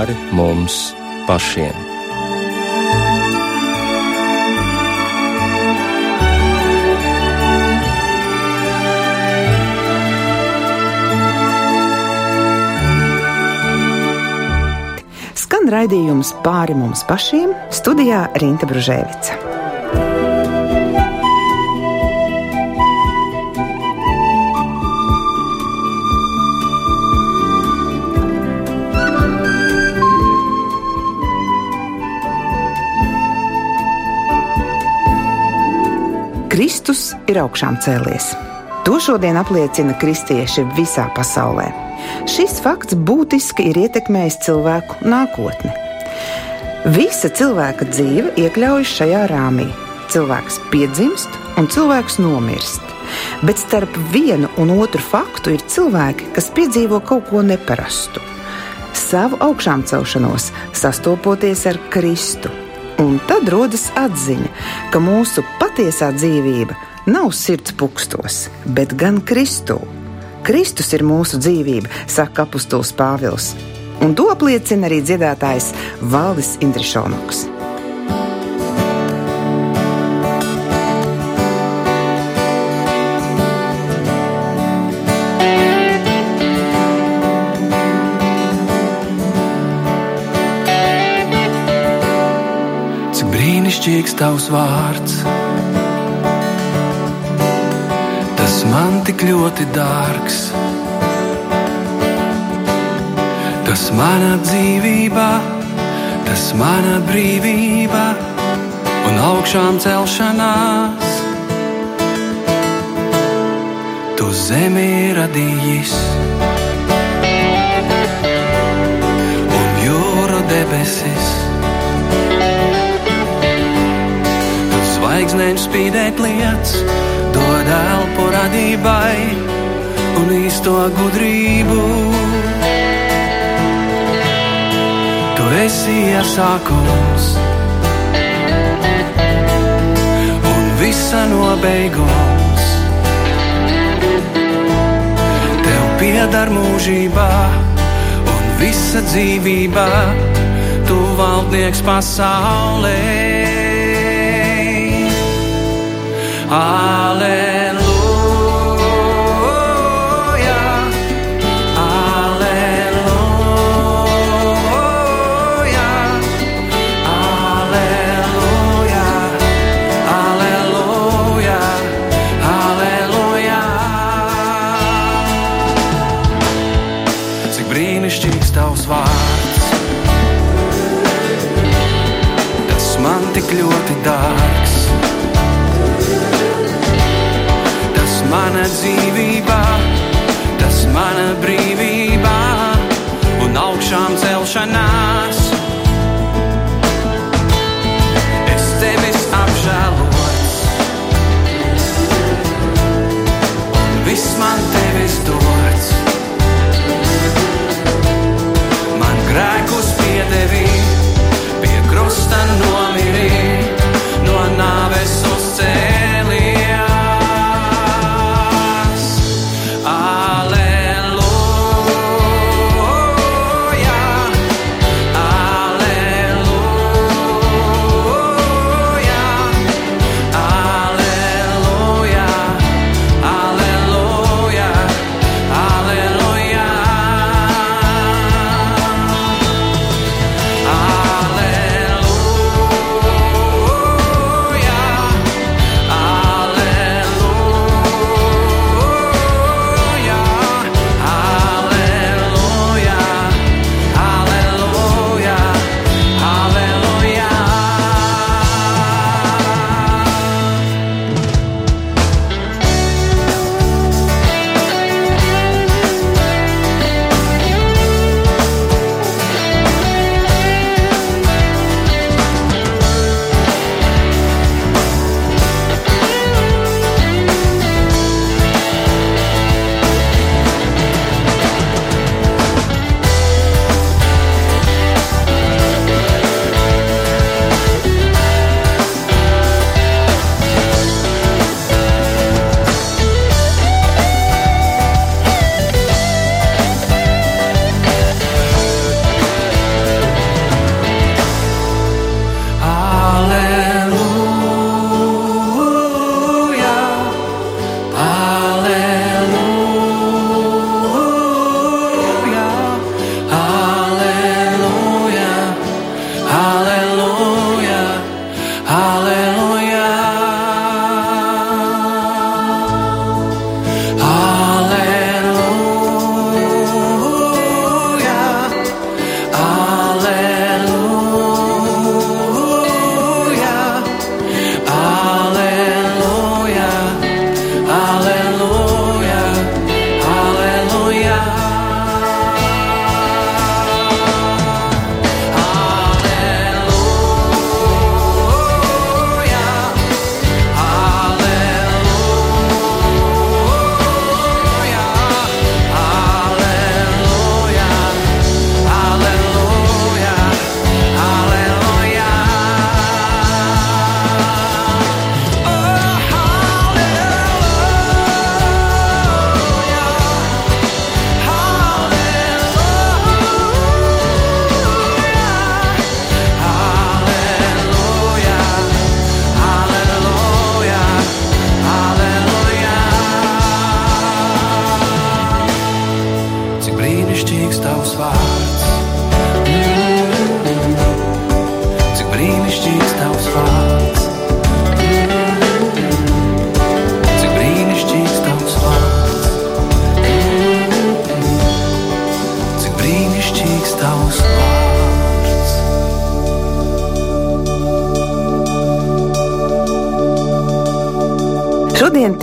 pāri mums pašiem. Skan raidījums pāri mums pašiem, studijā Rīta Brunēvica. Kristus ir augšām cēlies. To šodien apliecina kristieši visā pasaulē. Šis fakts būtiski ir ietekmējis cilvēku nākotni. Visa cilvēka dzīve iekļaujas šajā rāmī. Cilvēks piedzimst un cilvēks nomirst. Bet starp vienu un otru faktu ir cilvēki, kas piedzīvo kaut ko neparastu. Savu augšām celšanos sastopoties ar Kristu. Un tad rodas atziņa, ka mūsu patiesā dzīvība nav sirds pukstos, bet gan Kristū. Kristus ir mūsu dzīvība, saka apustulis Pāvils. Un to apliecina arī dziedātājs Valdis Indrišonoks. Brīnišķīgs tavs vārds! Tas man tik ļoti dārgs. Tas mana dzīvība, tas mana brīvība un augšām celšanās. Tu zemi radījis un jūru debesis. Zvaigznēm spīdēt lietas, dod elpu radībai un īsto gudrību. Tu esi iesākums un visa nobeigums. Tev pieder mūžībā un visa dzīvība, tu valdnieks pasaulē. Ļoti dārgs. Mana dzīvība, tas mana brīvība un augšām celšanās. Es tevis apžēlots, un viss man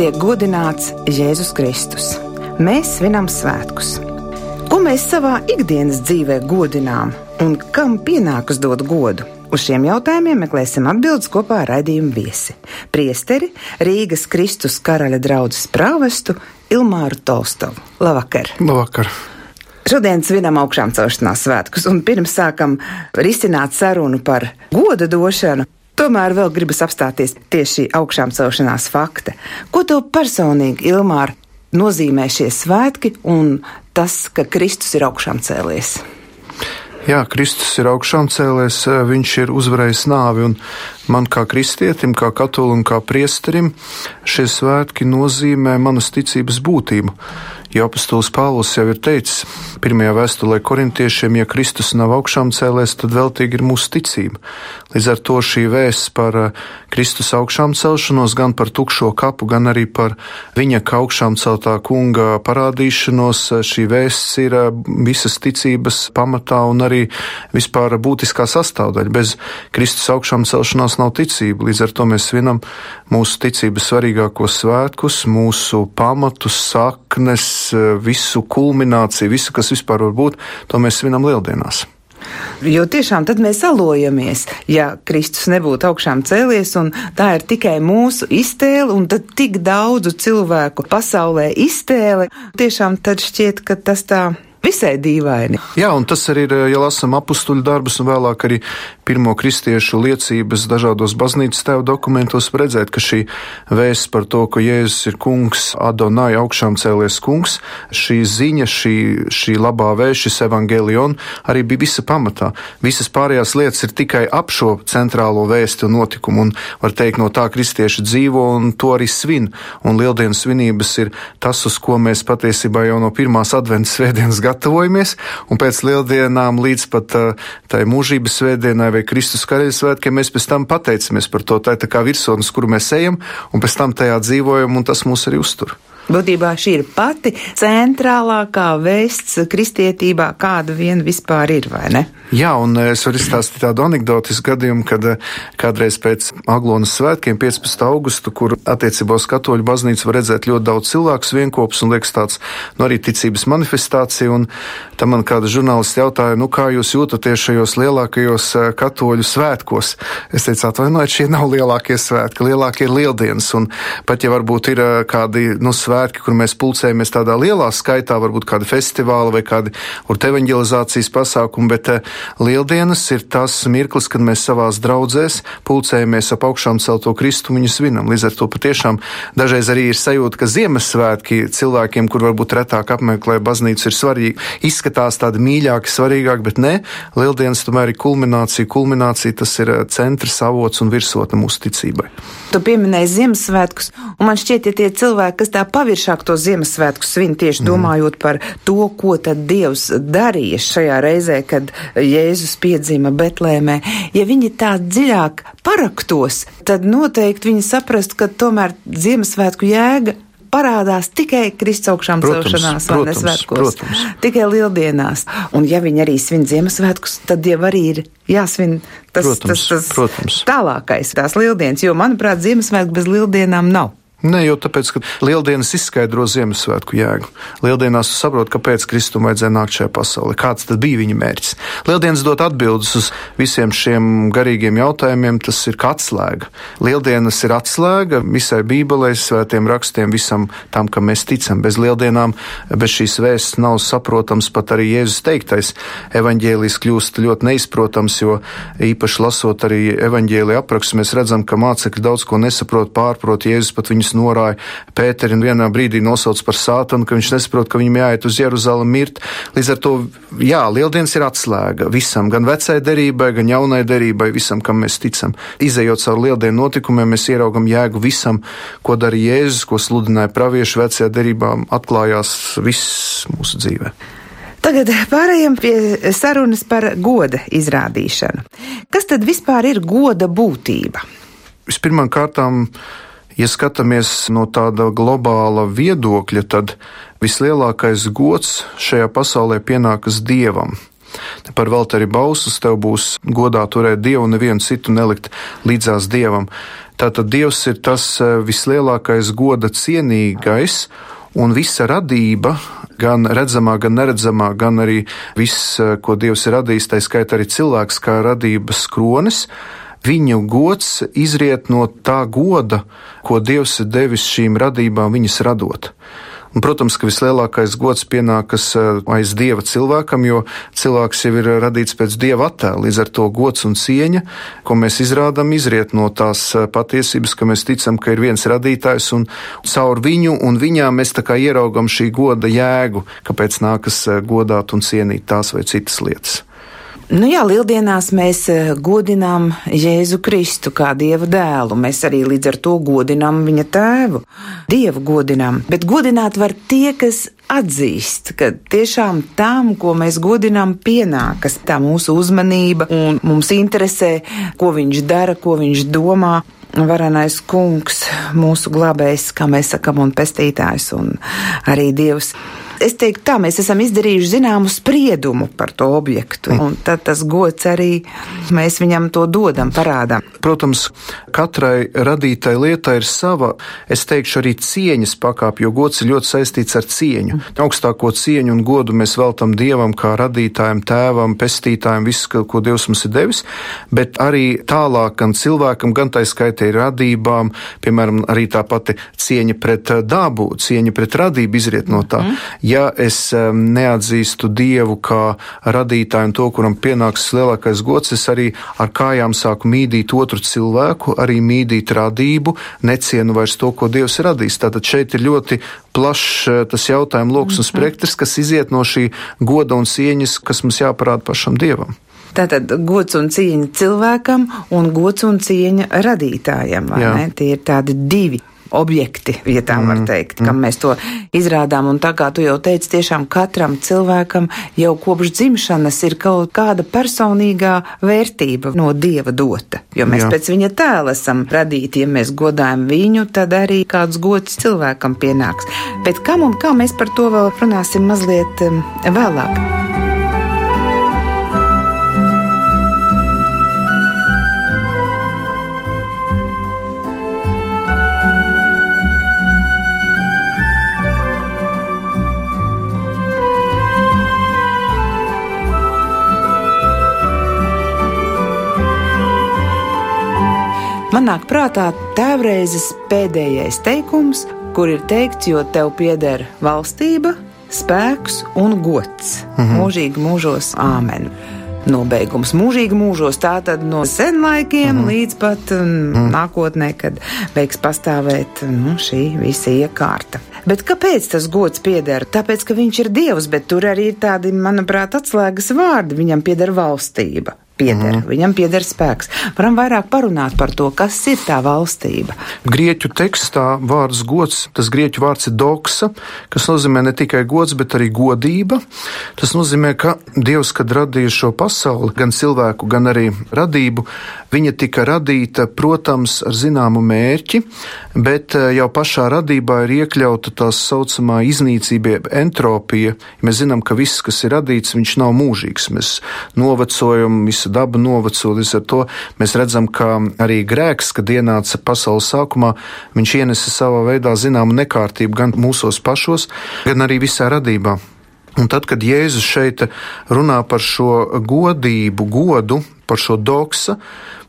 tiek godināts Jēzus Kristus. Mēs svinam svētkus. Ko mēs savā ikdienas dzīvē godinām un kam pienākas dot godu? Uz šiem jautājumiem meklēsim atbildes kopā ar raidījumu viesi. Priesteri Rīgas Kristus karaļa draudzes prāvestu Ilmāru Tolstovu. Labvakar! Labvakar! Šodien svinam augšām celšanās svētkus, un pirms sākam risināt sarunu par godu došanu, tomēr vēl gribas apstāties tieši augšām celšanās fakta. Ko tev personīgi, Ilmāra, nozīmē šie svētki un tas, ka Kristus ir augšām cēlies? Jā, Kristus ir augšām cēlies, viņš ir uzvarējis nāvi, un man kā kristietim, kā katolim, kā priesterim šie svētki nozīmē manas ticības būtību. Jo apustulis Pāvils jau ir teicis pirmajā vēstulē korintiešiem, ja Kristus nav augšām cēlēs, tad veltīgi ir mūsu ticība. Līdz ar to šī vēsts par eh, Kristus augšām celšanos, gan par tukšo kapu, gan arī par viņa kā augšām celtā kunga parādīšanos, eh, šī vēsts ir eh, visas ticības pamatā un arī vispār būtiskā sastāvdaļa. Bez Kristus augšām celšanās nav ticība, līdz ar to mēs svinam mūsu ticības svarīgākos svētkus, mūsu pamatus, saknes, visu kulmināciju, visu, kas vispār var būt, to mēs svinam lieldienās. Jo tiešām tad mēs alojamies, ja Kristus nebūtu augšām cēlies, un tā ir tikai mūsu iztēle, un tad tik daudzu cilvēku pasaulē iztēle. Tiešām tad šķiet, ka tas tā visai dīvaini. Jā, un tas arī ir, ja lasām apstuļu darbus un vēlāk arī pirmo kristiešu liecības dažādos baznīcas tēvu dokumentos, redzēt, ka šī vēsts par to, ka Jēzus ir kungs, Adonai augšām cēlies kungs, šī ziņa, šī, šī labā vēsts, šis evangelion arī bija visa pamatā. Visas pārējās lietas ir tikai ap šo centrālo vēstu un notikumu, un var teikt, no tā kristieši dzīvo un to arī svin. Un lieldienas svinības ir tas, uz ko mēs patiesībā jau no pirmās adventas svētdienas gatavojamies, un pēc lieldienām līdz pat uh, tai mūžības svētdienai vai Kristus karaļa svētkiem mēs pēc tam pateicamies par to. Tā ir tā kā virsotnes, kuru mēs ejam, un pēc tam tajā dzīvojam, un tas mūs arī uztur. Būtībā šī ir pati centrālākā vēsts kristietībā, kāda vien vispār ir, vai ne? Jā, un es varu izstāstīt tādu anekdotisku gadījumu, kad eh, kādreiz pēc Aglonas svētkiem, 15. augustu, kur attiecībā uz katoļu baznīcu var redzēt ļoti daudz cilvēku vienkopus un liekas tāds, nu, arī ticības manifestācija, un tam man kāda žurnālisti jautāja, nu, kā jūs jūtaties šajos lielākajos eh, katoļu svētkos? Es teicu, atvainojiet, šie nav lielākie svētki, lielākie ir lieldienas, un pat ja varbūt ir eh, kādi, nu, svētki, svētki, kur mēs pulcējamies tādā lielā skaitā, varbūt kāda festivāla vai kādi evanģelizācijas pasākumi, bet eh, lieldienas ir tas mirklis, kad mēs savās draudzēs pulcējamies ap augšām celto Kristu un viņu svinam. Līdz ar to patiešām dažreiz arī ir sajūta, ka Ziemassvētki cilvēkiem, kur varbūt retāk apmeklē baznīcu, ir svarīgi, izskatās tādi mīļāki, svarīgāki, bet ne, lieldienas tomēr ir kulminācija, kulminācija tas ir eh, centrs, avots un virsotne mūsu ticībai. Tu pieminēji Ziemassvētkus, un man šķiet, ja tie cilvēki, kas tā paviršāk to Ziemassvētku svin tieši mm. domājot par to, ko tad Dievs darīja šajā reizē, kad Jēzus piedzima Betlēmē, ja viņi tā dziļāk paraktos, tad noteikti viņi saprastu, ka tomēr Ziemassvētku jēga parādās tikai Kristus augšām celšanās vai nesvētkos, tikai lieldienās. Un ja viņi arī svin Ziemassvētkus, tad jau arī ir jāsvin tas, protams, tas, tas protams. tālākais, tās lieldienas, jo, manuprāt, Ziemassvētku bez lieldienām nav. Nē, jau tāpēc, ka Lieldienas izskaidro Ziemassvētku jēgu. Lieldienās tu saproti, kāpēc Kristum vajadzēja nākt šajā pasaulē, kāds tad bija viņa mērķis. Lieldienas dot atbildes uz visiem šiem garīgiem jautājumiem, tas ir kā atslēga. Lieldienas ir atslēga visai Bībelē, svētiem rakstiem, visam tam, kam mēs ticam. Bez lieldienām, bez šīs vēsts nav saprotams pat arī Jēzus teiktais. Evaņģēlijs kļūst ļoti neizprotams, jo īpaši lasot arī evaņģēlija aprakstu, mēs redzam, ka mācekļi daudz ko nesaprot, pārprot Jēzus pat viņus viņus norāja. Pēteri un vienā brīdī nosauc par sātanu, ka viņš nesaprot, ka viņam jāiet uz Jeruzalem mirt. Līdz ar to, jā, lieldienas ir atslēga visam, gan vecai derībai, gan jaunai derībai, visam, kam mēs ticam. Izejot cauri lieldienu notikumiem, mēs ieraugam jēgu visam, ko darīja Jēzus, ko sludināja pravieši vecajā derībā, atklājās viss mūsu dzīvē. Tagad pārējām pie sarunas par goda izrādīšanu. Kas tad vispār ir goda būtība? Vispirmām kārtām Ja skatāmies no tāda globāla viedokļa, tad vislielākais gods šajā pasaulē pienākas dievam. Par Valteri Bausus tev būs godā turēt dievu un nevienu citu nelikt līdzās dievam. Tātad Dievs ir tas eh, vislielākais goda cienīgais, un visa radība, gan redzamā, gan neredzamā, gan arī viss, eh, ko Dievs ir radījis, tā skaitā arī cilvēks kā radības kronis, viņu gods izriet no tā goda, ko Dievs ir devis šīm radībām viņas radot. Un, protams, ka vislielākais gods pienākas eh, aiz dieva cilvēkam, jo cilvēks jau ir radīts pēc dieva attēla. Līdz ar to gods un cieņa, ko mēs izrādām, izriet no tās eh, patiesības, ka mēs ticam, ka ir viens radītājs un caur viņu un viņā mēs tā kā ieraugam šī goda jēgu, kāpēc nākas eh, godāt un cienīt tās vai citas lietas. Nu jā, lieldienās mēs eh, godinām Jēzu Kristu kā Dieva dēlu. Mēs arī līdz ar to godinām viņa tēvu. Dievu godinām, bet godināt var tie, kas atzīst, ka tiešām tam, ko mēs godinām, pienākas tā mūsu uzmanība un mums interesē, ko viņš dara, ko viņš domā varenais kungs, mūsu glābējs, kā mēs sakam, un pestītājs, un arī Dievs es teiktu, tā mēs esam izdarījuši zināmu spriedumu par to objektu. Un tad tas gods arī mēs viņam to dodam, parādām. Protams, katrai radītai lietai ir sava, es teikšu, arī cieņas pakāpe, jo gods ir ļoti saistīts ar cieņu. Augstāko cieņu un godu mēs veltam Dievam kā radītājam, tēvam, pestītājam, visu, ko Dievs mums ir devis, bet arī tālāk gan cilvēkam, gan tā skaitē radībām, piemēram, arī tā pati cieņa pret dabu, cieņa pret radību izriet no tā. Mm ja es neatzīstu Dievu kā radītāju un to, kuram pienāks lielākais gods, es arī ar kājām sāku mīdīt otru cilvēku, arī mīdīt radību, necienu vairs to, ko Dievs ir radījis. Tātad šeit ir ļoti plašs eh, tas jautājumu lokus un mhm. spektrs, kas iziet no šī goda un cieņas, kas mums jāparāda pašam Dievam. Tātad gods un cieņa cilvēkam un gods un cieņa radītājam. Tie ir tādi divi objekti, ja tā var mm, teikt, kam mm. mēs to izrādām. Un tā kā tu jau teici, tiešām katram cilvēkam jau kopš dzimšanas ir kaut kāda personīgā vērtība no dieva dota. Jo mēs Jā. pēc viņa tēla esam radīti, ja mēs godājam viņu, tad arī kāds gods cilvēkam pienāks. Bet kam un kā mēs par to vēl runāsim mazliet um, vēlāk. Man nāk prātā tēvreizes pēdējais teikums, kur ir teikts, jo tev pieder valstība, spēks un gods. Mm -hmm. Mūžīgi mūžos, āmen. Nobeigums mūžīgi mūžos, tātad no senlaikiem mm -hmm. līdz pat mm, -hmm. nākotnē, kad beigs pastāvēt nu, šī visa iekārta. Bet kāpēc tas gods pieder? Tāpēc, ka viņš ir dievs, bet tur arī ir tādi, manuprāt, atslēgas vārdi. Viņam pieder valstība pieder. Mm. Viņam pieder spēks. Varam vairāk parunāt par to, kas ir tā valstība. Grieķu tekstā vārds gods, tas grieķu vārds ir doksa, kas nozīmē ne tikai gods, bet arī godība. Tas nozīmē, ka Dievs, kad radīja šo pasauli, gan cilvēku, gan arī radību, viņa tika radīta, protams, ar zināmu mērķi, bet eh, jau pašā radībā ir iekļauta tā saucamā iznīcība, entropija. Mēs zinām, ka viss, kas ir radīts, viņš nav mūžīgs. Mēs novecojam, visu visa daba noveco. Līdz ar to mēs redzam, ka arī grēks, kad ienāca pasaules sākumā, viņš ienesa savā veidā zināmu nekārtību gan mūsos pašos, gan arī visā radībā. Un tad, kad Jēzus šeit runā par šo godību, godu, par šo doksa,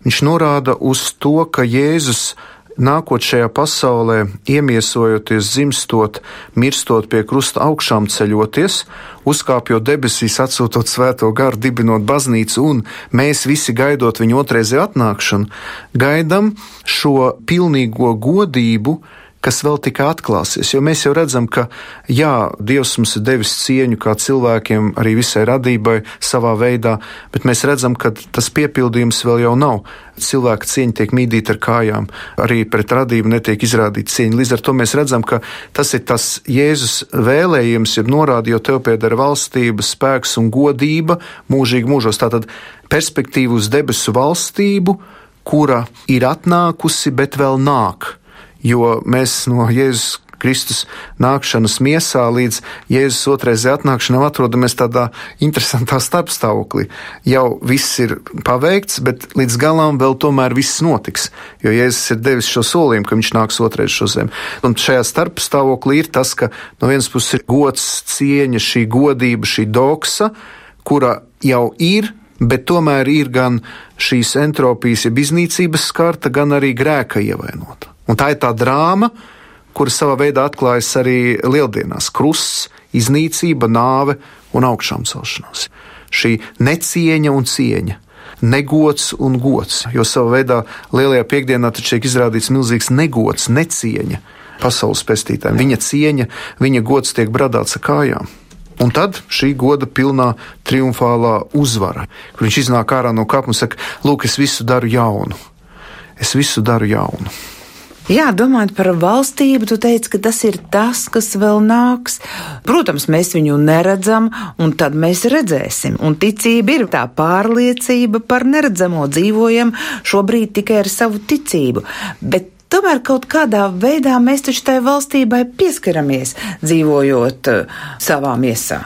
viņš norāda uz to, ka Jēzus nākot šajā pasaulē, iemiesojoties, dzimstot, mirstot pie krusta augšām ceļoties, uzkāpjot debesīs, atsūtot svēto garu, dibinot baznīcu, un mēs visi gaidot viņa otrreizē atnākšanu, gaidam šo pilnīgo godību, kas vēl tikai atklāsies. Jo mēs jau redzam, ka jā, Dievs mums ir devis cieņu kā cilvēkiem, arī visai radībai savā veidā, bet mēs redzam, ka tas piepildījums vēl jau nav. Cilvēka cieņa tiek mīdīta ar kājām, arī pret radību netiek izrādīta cieņa. Līdz ar to mēs redzam, ka tas ir tas Jēzus vēlējums, ir norādījot tev pieder valstība, spēks un godība mūžīgi mūžos. Tātad perspektīvu uz debesu valstību, kura ir atnākusi, bet vēl nāk jo mēs no Jēzus Kristus nākšanas miesā līdz Jēzus otrreizē atnākšanai atrodamies tādā interesantā starpstāvoklī. Jau viss ir paveikts, bet līdz galam vēl tomēr viss notiks, jo Jēzus ir devis šo solījumu, ka viņš nāks otrreiz šo zemi. Un šajā starpstāvoklī ir tas, ka no vienas puses ir gods, cieņa, šī godība, šī doksa, kura jau ir, bet tomēr ir gan šīs entropijas, jeb iznīcības skarta, gan arī grēka ievainota. Un tā ir tā drāma, kura savā veidā atklājas arī lieldienās - krusts, iznīcība, nāve un augšām celšanās. Šī necieņa un cieņa. Negods un gods, jo savā veidā lielajā piekdienā taču tiek izrādīts milzīgs negods, necieņa pasaules pestītājiem. Viņa cieņa, viņa gods tiek bradāts ar kājām. Un tad šī goda pilnā triumfālā uzvara, kur viņš iznāk ārā no kapa un saka, lūk, es visu daru jaunu. Es visu daru jaunu. Jā, domājot par valstību, tu teici, ka tas ir tas, kas vēl nāks. Protams, mēs viņu neredzam, un tad mēs redzēsim. Un ticība ir tā pārliecība par neredzamo dzīvojam šobrīd tikai ar savu ticību. Bet Tomēr kaut kādā veidā mēs taču tai valstībai pieskaramies, dzīvojot uh, savā miesā.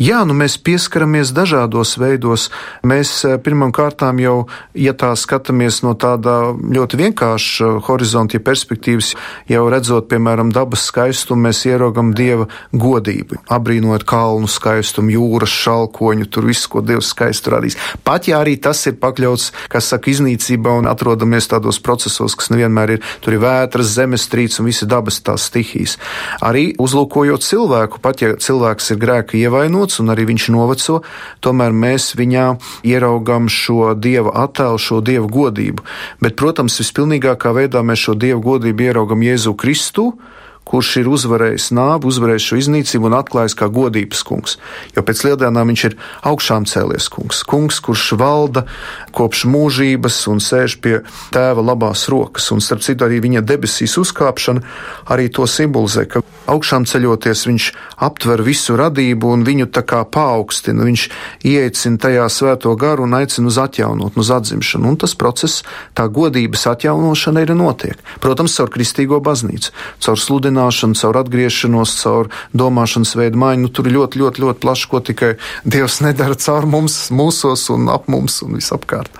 Jā, nu mēs pieskaramies dažādos veidos. Mēs eh, pirmām kārtām jau, ja tā skatāmies no tāda ļoti vienkārša horizonta, ja perspektīvas, jau redzot, piemēram, dabas skaistumu, mēs ieraugam dieva godību, abrīnojot kalnu skaistumu, jūras šalkoņu, tur visu, ko dievs skaistu radīs. Pat ja arī tas ir pakļauts, kas saka, iznīcībā un atrodamies tādos procesos, kas nevienmēr ir, tur ir vētras, zemestrīces un visi dabas tās stihijas. Arī uzlūkojot cilvēku, pat ja cilvēks ir grēka ievainots, novecots un arī viņš noveco, tomēr mēs viņā ieraugam šo dieva attēlu, šo dieva godību. Bet, protams, vispilnīgākā veidā mēs šo dieva godību ieraugam Jēzu Kristu kurš ir uzvarējis nāvi, uzvarējis šo iznīcību un atklājis kā godības kungs. Jo pēc lieldienām viņš ir augšām cēlies kungs, kungs, kurš valda kopš mūžības un sēž pie tēva labās rokas. Un starp citu arī viņa debesīs uzkāpšana arī to simbolizē, ka augšām ceļoties viņš aptver visu radību un viņu tā kā paaugstina. Viņš ieicina tajā svēto garu un aicina uz atjaunot, uz atzimšanu. Un tas process, tā godības atjaunošana ir notiek. Protams, caur kristīgo baznīcu, caur sludināšanu dziedināšanu, caur atgriešanos, caur domāšanas veidu maiņu. Nu, tur ir ļoti, ļoti, ļoti plaši, ko tikai Dievs nedara caur mums, mūsos un ap mums un visapkārt.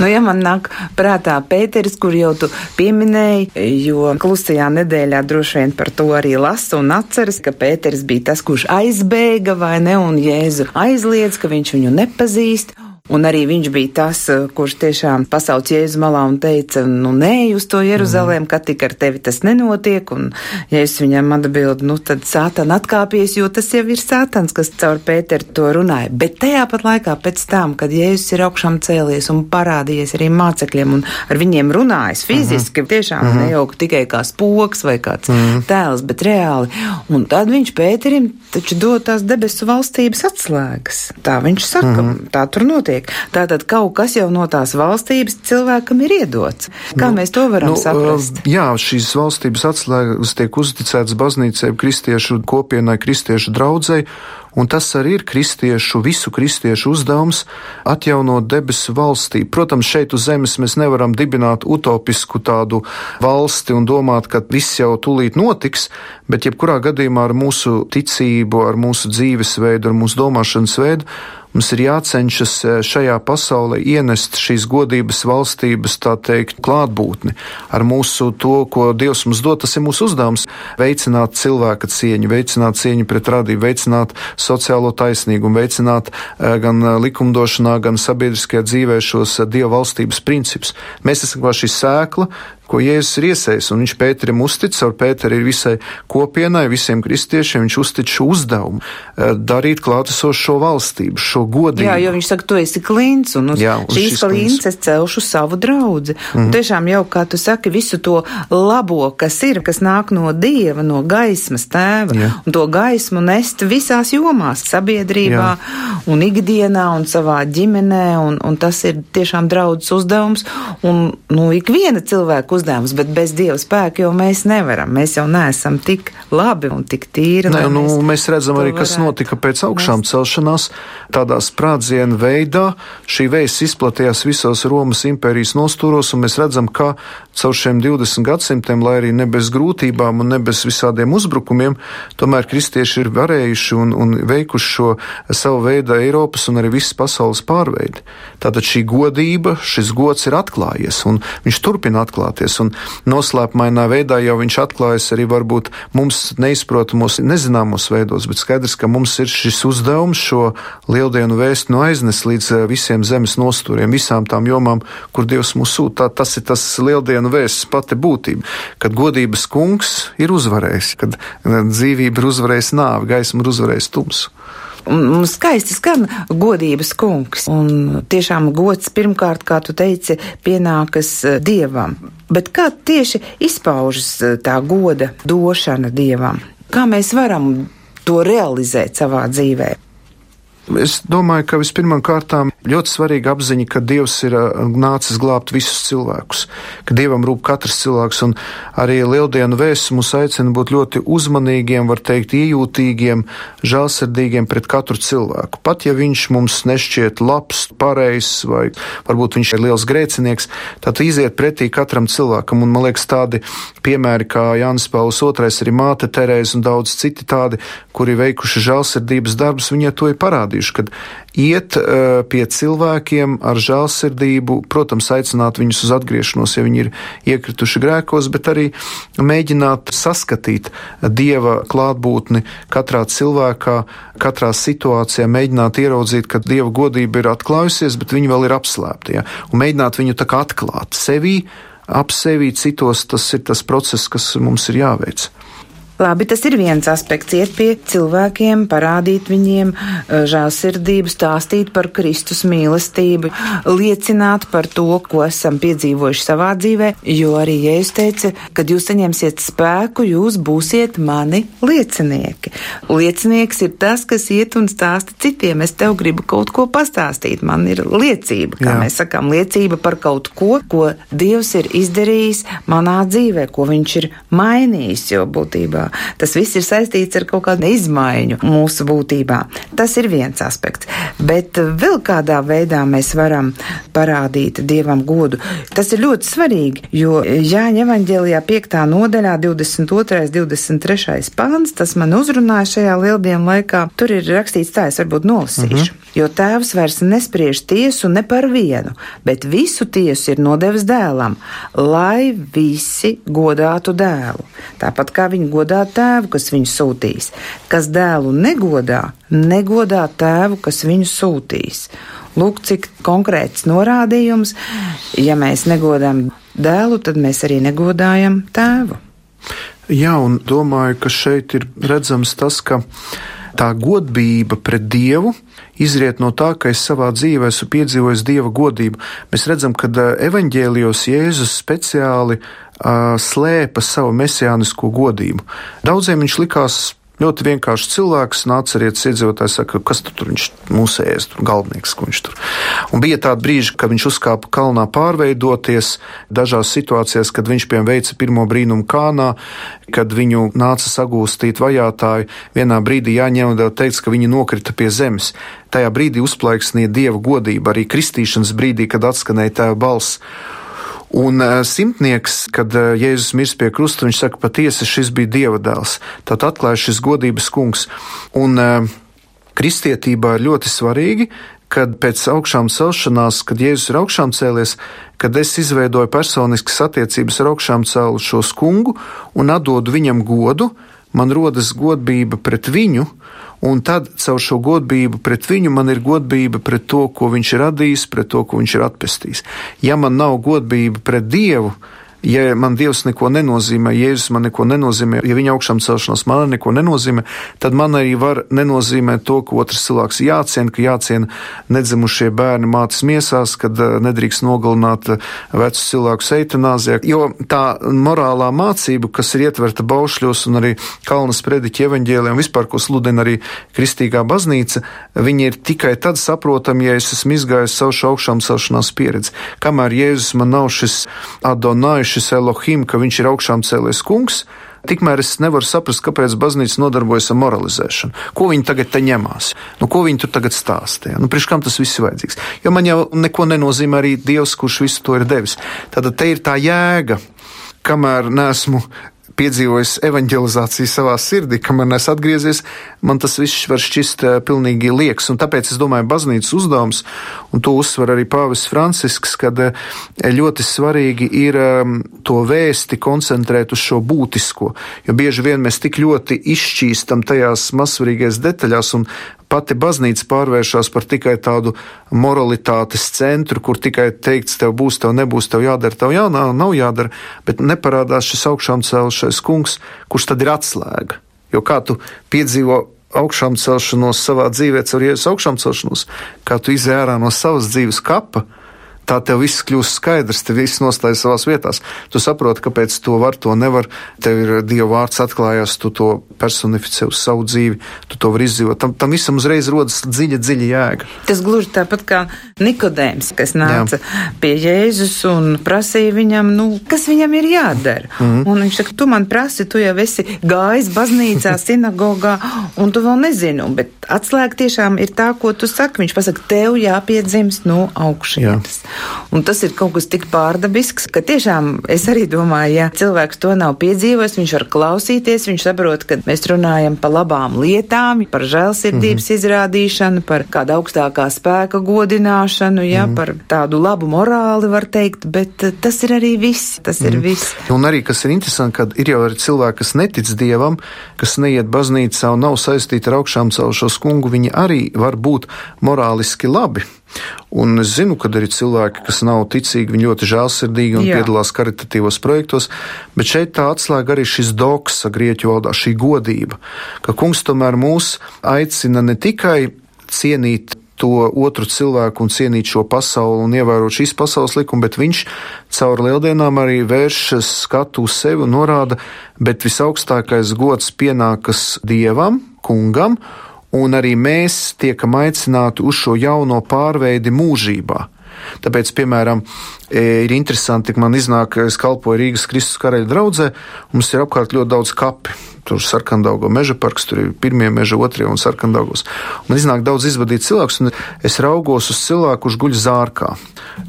Nu, ja man nāk prātā Pēteris, kur jau tu pieminēji, jo klusajā nedēļā droši vien par to arī lasa un atceras, ka Pēteris bija tas, kurš aizbēga vai ne, un Jēzu aizliedz, ka viņš viņu nepazīst. Un arī viņš bija tas, eh, kurš tiešām pasauc Jēzu malā un teica, nu nē, uz to Jeruzalēm, mm. ka tik ar tevi tas nenotiek. Un Jēzus viņam atbild, nu tad sātan atkāpies, jo tas jau ir sātans, kas caur Pēteru to runāja. Bet tajā pat laikā pēc tam, kad Jēzus ir augšām cēlies un parādījies arī mācekļiem un ar viņiem runājis fiziski, mm -hmm. tiešām mm -hmm. ne jau tikai kā spoks vai kāds mm -hmm. tēls, bet reāli. Un tad viņš Pēterim taču dod tās debesu valstības atslēgas. Tā viņš saka, mm -hmm. tā tur notiek notiek. Tātad kaut kas jau no tās valstības cilvēkam ir iedots. Kā nu, mēs to varam nu, saprast? Jā, šīs valstības atslēgas tiek uzticētas baznīcai, kristiešu kopienai, kristiešu draudzēji. Un tas arī ir kristiešu, visu kristiešu uzdevums - atjaunot debesu valstī. Protams, šeit uz zemes mēs nevaram dibināt utopisku tādu valsti un domāt, ka viss jau tūlīt notiks, bet jebkurā gadījumā ar mūsu ticību, ar mūsu dzīvesveidu, ar mūsu domāšanas veidu Mums ir jācenšas e, šajā pasaulē ienest šīs godības valstības, tā teikt, klātbūtni. Ar mūsu to, ko Dievs mums dod, tas ir mūsu uzdevums - veicināt cilvēka cieņu, veicināt cieņu pret radību, veicināt sociālo taisnīgumu, veicināt e, gan e, likumdošanā, gan sabiedriskajā dzīvē šos Dieva valstības principus. Mēs esam kā šī sēkla, ko Jēzus ir iesējis, un viņš Pēterim uztic, ar Pēteri ir visai kopienai, visiem kristiešiem, viņš uztic šo uzdevumu eh, darīt klātesošo valstību, šo godību. Jā, jo viņš saka, tu esi klints, un uz Jā, šīs klints es celšu savu draudzi. Mm -hmm. Un tiešām jau, kā tu saki, visu to labo, kas ir, kas nāk no Dieva, no gaismas tēva, Jā. un to gaismu nest visās jomās, sabiedrībā, Jā. un ikdienā, un savā ģimenē, un, un tas ir tiešām draudzes uzdevums, un, nu, ikviena cilvēka uzdevums, bet bez Dieva spēka jau mēs nevaram. Mēs jau neesam tik labi un tik tīri. Nē, nu, mēs, mēs redzam arī, kas notika pēc augšām mēs... celšanās, tādā sprādziena veidā. Šī vēsts izplatījās visos Romas impērijas nostūros, un mēs redzam, ka caur šiem 20 gadsimtiem, lai arī ne bez grūtībām un ne bez visādiem uzbrukumiem, tomēr kristieši ir varējuši un, un veikuši šo savu veidu Eiropas un arī visas pasaules pārveidi. Tātad šī godība, šis gods ir atklājies, un viņš turpina atklāties, un noslēpumainā veidā jau viņš atklājas arī varbūt mums neizprotamos, nezināmos veidos, bet skaidrs, ka mums ir šis uzdevums šo lieldienu vēstu no aiznes līdz eh, visiem zemes nostūriem, visām tām jomām, kur Dievs mūs sūta. Tas ir tas lieldienu vēsts pati būtība, kad godības kungs ir uzvarējis, kad eh, dzīvība ir uzvarējis nāvi, gaisma ir uzvarējis tumsu. Skaisti skan godības kungs. Un tiešām gods pirmkārt, kā tu teici, pienākas eh, dievam. Bet kā tieši izpaužas eh, tā goda došana dievam? Kā mēs varam to realizēt savā dzīvē? Es domāju, ka vispirmām kārtām ļoti svarīga apziņa, ka Dievs ir nācis glābt visus cilvēkus, ka Dievam rūp katrs cilvēks, un arī Lieldienu vēsts mūs aicina būt ļoti uzmanīgiem, var teikt, iejūtīgiem, žēlsirdīgiem pret katru cilvēku. Pat ja viņš mums nešķiet labs, pareizs, vai varbūt viņš ir liels grēcinieks, tad iziet pretī katram cilvēkam, un man liekas tādi piemēri kā Jānis Pauls II, arī māte Terēza un daudz citi tādi, kuri veikuši žēlsirdības darbus, viņai to ir parādījuši parādījuši, ka iet uh, pie cilvēkiem ar žēlsirdību, protams, aicināt viņus uz atgriešanos, ja viņi ir iekrituši grēkos, bet arī mēģināt saskatīt dieva klātbūtni katrā cilvēkā, katrā situācijā, mēģināt ieraudzīt, ka dieva godība ir atklājusies, bet viņa vēl ir apslēpta, ja? un mēģināt viņu tā kā atklāt sevī, ap sevi citos, tas ir tas process, kas mums ir jāveic. Labi, tas ir viens aspekts, iet pie cilvēkiem, parādīt viņiem eh, žēlsirdību, stāstīt par Kristus mīlestību, liecināt par to, ko esam piedzīvojuši savā dzīvē, jo arī Jēzus teica, kad jūs saņemsiet spēku, jūs būsiet mani liecinieki. Liecinieks ir tas, kas iet un stāsta citiem. Es tev gribu kaut ko pastāstīt, man ir liecība, kā Jā. mēs sakām, liecība par kaut ko, ko Dievs ir izdarījis manā dzīvē, ko viņš ir mainījis, jo būtībā Tas viss ir saistīts ar kaut kādu izmaiņu mūsu būtībā. Tas ir viens aspekts. Bet vēl kādā veidā mēs varam parādīt dievam godu. Tas ir ļoti svarīgi, jo Jāņa evaņģēlijā 5. nodaļā 22. 23. pāns, tas man uzrunāja šajā lieldienu laikā. Tur ir rakstīts tā, es varbūt nolasīšu. Uh mhm. -huh. Jo tēvs vairs nespriež tiesu ne par vienu, bet visu tiesu ir nodevis dēlam, lai visi godātu dēlu. Tāpat kā viņi godā negodā tēvu, kas viņu sūtīs. Kas dēlu negodā, negodā tēvu, kas viņu sūtīs. Lūk, cik konkrēts norādījums. Ja mēs negodām dēlu, tad mēs arī negodājam tēvu. Jā, un domāju, ka šeit ir redzams tas, ka tā godība pret Dievu izriet no tā, ka es savā dzīvē esmu piedzīvojis Dieva godību. Mēs redzam, ka evaņģēlijos Jēzus speciāli uh, slēpa savu mesijānisko godību. Daudziem viņš likās Ļoti vienkāršs cilvēks, nāca arī iedzīvotājs, saka, kas tu tur viņš mūsējas, tur galvenieks, ko viņš tur. Un bija tādi brīži, kad viņš uzkāpa kalnā pārveidoties, dažās situācijās, kad viņš piemēram veica pirmo brīnumu kānā, kad viņu nāca sagūstīt vajātāji, vienā brīdī jāņem un teica, ka viņi nokrita pie zemes. Tajā brīdī uzplaiksnīja dieva godība, arī kristīšanas brīdī, kad atskanēja tēva balss. Un uh, simtnieks, kad uh, Jēzus mirst pie krusta, viņš saka, patiesi šis bija Dieva dēls. Tad atklāja šis godības kungs. Un uh, kristietībā ir ļoti svarīgi, kad pēc augšām celšanās, kad Jēzus ir augšām cēlies, kad es izveidoju personiskas attiecības ar augšām cēlu šo kungu un atdodu viņam godu, man rodas godība pret viņu, un tad caur šo godību pret viņu man ir godība pret to, ko viņš ir radījis, pret to, ko viņš ir atpestījis. Ja man nav godība pret Dievu, ja man Dievs neko nenozīmē, Jēzus man neko nenozīmē, ja viņa augšām celšanās man neko nenozīmē, tad man arī var nenozīmēt to, ka otrs cilvēks jāciena, ka jāciena nedzimušie bērni mātes miesās, kad eh, nedrīkst nogalināt eh, vecus cilvēkus eitanāzijā. Jo tā morālā mācība, kas ir ietverta baušļos un arī Kalnas prediķa evaņģēlē un vispār, ko sludina arī Kristīgā baznīca, viņi ir tikai tad saprotami, ja es esmu izgājis savu augšām celšanās pieredzi. Kamēr Jēzus man nav šis Adonai, šis Elohim, ka viņš ir augšām cēlies kungs, Tikmēr es nevaru saprast, kāpēc baznīca nodarbojas ar moralizēšanu. Ko viņi tagad te ņemās? Nu, ko viņi tur tagad stāstīja? Nu, Priekš kam tas viss ir vajadzīgs? Jo man jau neko nenozīmē arī Dievs, kurš visu to ir devis. Tad te ir tā jēga, kamēr nesmu piedzīvojis evanģelizāciju savā sirdī, kamēr es atgriezies, man tas viss var šķist uh, pilnīgi lieks. Un tāpēc es domāju, baznīcas uzdevums, un to uzsver arī Pāvis Francisks, kad uh, ļoti svarīgi ir um, to vēsti koncentrēt uz šo būtisko, jo bieži vien mēs tik ļoti izšķīstam tajās mazsvarīgās detaļās un pati baznīca pārvēršas par tikai tādu moralitātes centru, kur tikai teikts, tev būs, tev nebūs, tev jādara, tev jā, nav, jādara, bet neparādās šis augšām celšais kungs, kurš tad ir atslēga. Jo kā tu piedzīvo augšām celšanos savā dzīvē, caur jēzus augšām celšanos, kā tu izēj ārā no savas dzīves kapa, tā tev viss kļūst skaidrs, tev viss nostājas savās vietās. Tu saproti, kāpēc to var, to nevar. Tev ir Dieva vārds atklājās, tu to personificē uz savu dzīvi, tu to vari izdzīvot. Tam, tam visam uzreiz rodas dziļa, dziļa jēga. Tas gluži tāpat kā Nikodēms, kas nāca Jā. pie Jēzus un prasīja viņam, nu, kas viņam ir jādara. Mm -hmm. Un viņš saka, tu man prasi, tu jau esi gājis baznīcā, sinagogā, un tu vēl nezinu, bet atslēga tiešām ir tā, ko tu saki. Viņš pasaka, tev jāpiedzimst no augšienes. Jā. Un tas ir kaut kas tik pārdabisks, ka tiešām es arī domāju, ja cilvēks to nav piedzīvojis, viņš var klausīties, viņš saprot, ka mēs runājam par labām lietām, par žēlsirdības mm -hmm. izrādīšanu, par kādu augstākā spēka godināšanu, ja, mm -hmm. par tādu labu morāli, var teikt, bet eh, tas ir arī viss. Tas mm -hmm. ir mhm. viss. Un arī, kas ir interesanti, kad ir jau arī cilvēki, kas netic dievam, kas neiet baznīcā un nav saistīti ar augšām celšos kungu, viņi arī var būt morāliski labi. Un es zinu, ka arī cilvēki, kas nav ticīgi, viņi ļoti žēlsirdīgi un Jā. piedalās karitatīvos projektos, bet šeit tā atslēga arī šis doksa grieķu valodā, šī godība, ka kungs tomēr mūs aicina ne tikai cienīt to otru cilvēku un cienīt šo pasauli un ievērot šīs pasaules likumu, bet viņš caur lieldienām arī vērš skatu uz sevi un norāda, bet visaugstākais gods pienākas dievam, kungam, un arī mēs tiekam aicināti uz šo jauno pārveidi mūžībā. Tāpēc, piemēram, e, ir interesanti, ka man iznāk, es kalpoju Rīgas Kristus karaļa draudzē, mums ir apkārt ļoti daudz kapi. Tur ir sarkandaugo meža parks, tur ir pirmie meža, otrie un sarkandaugos. Man iznāk daudz izvadīt cilvēks, un es raugos uz cilvēku, kurš guļ zārkā.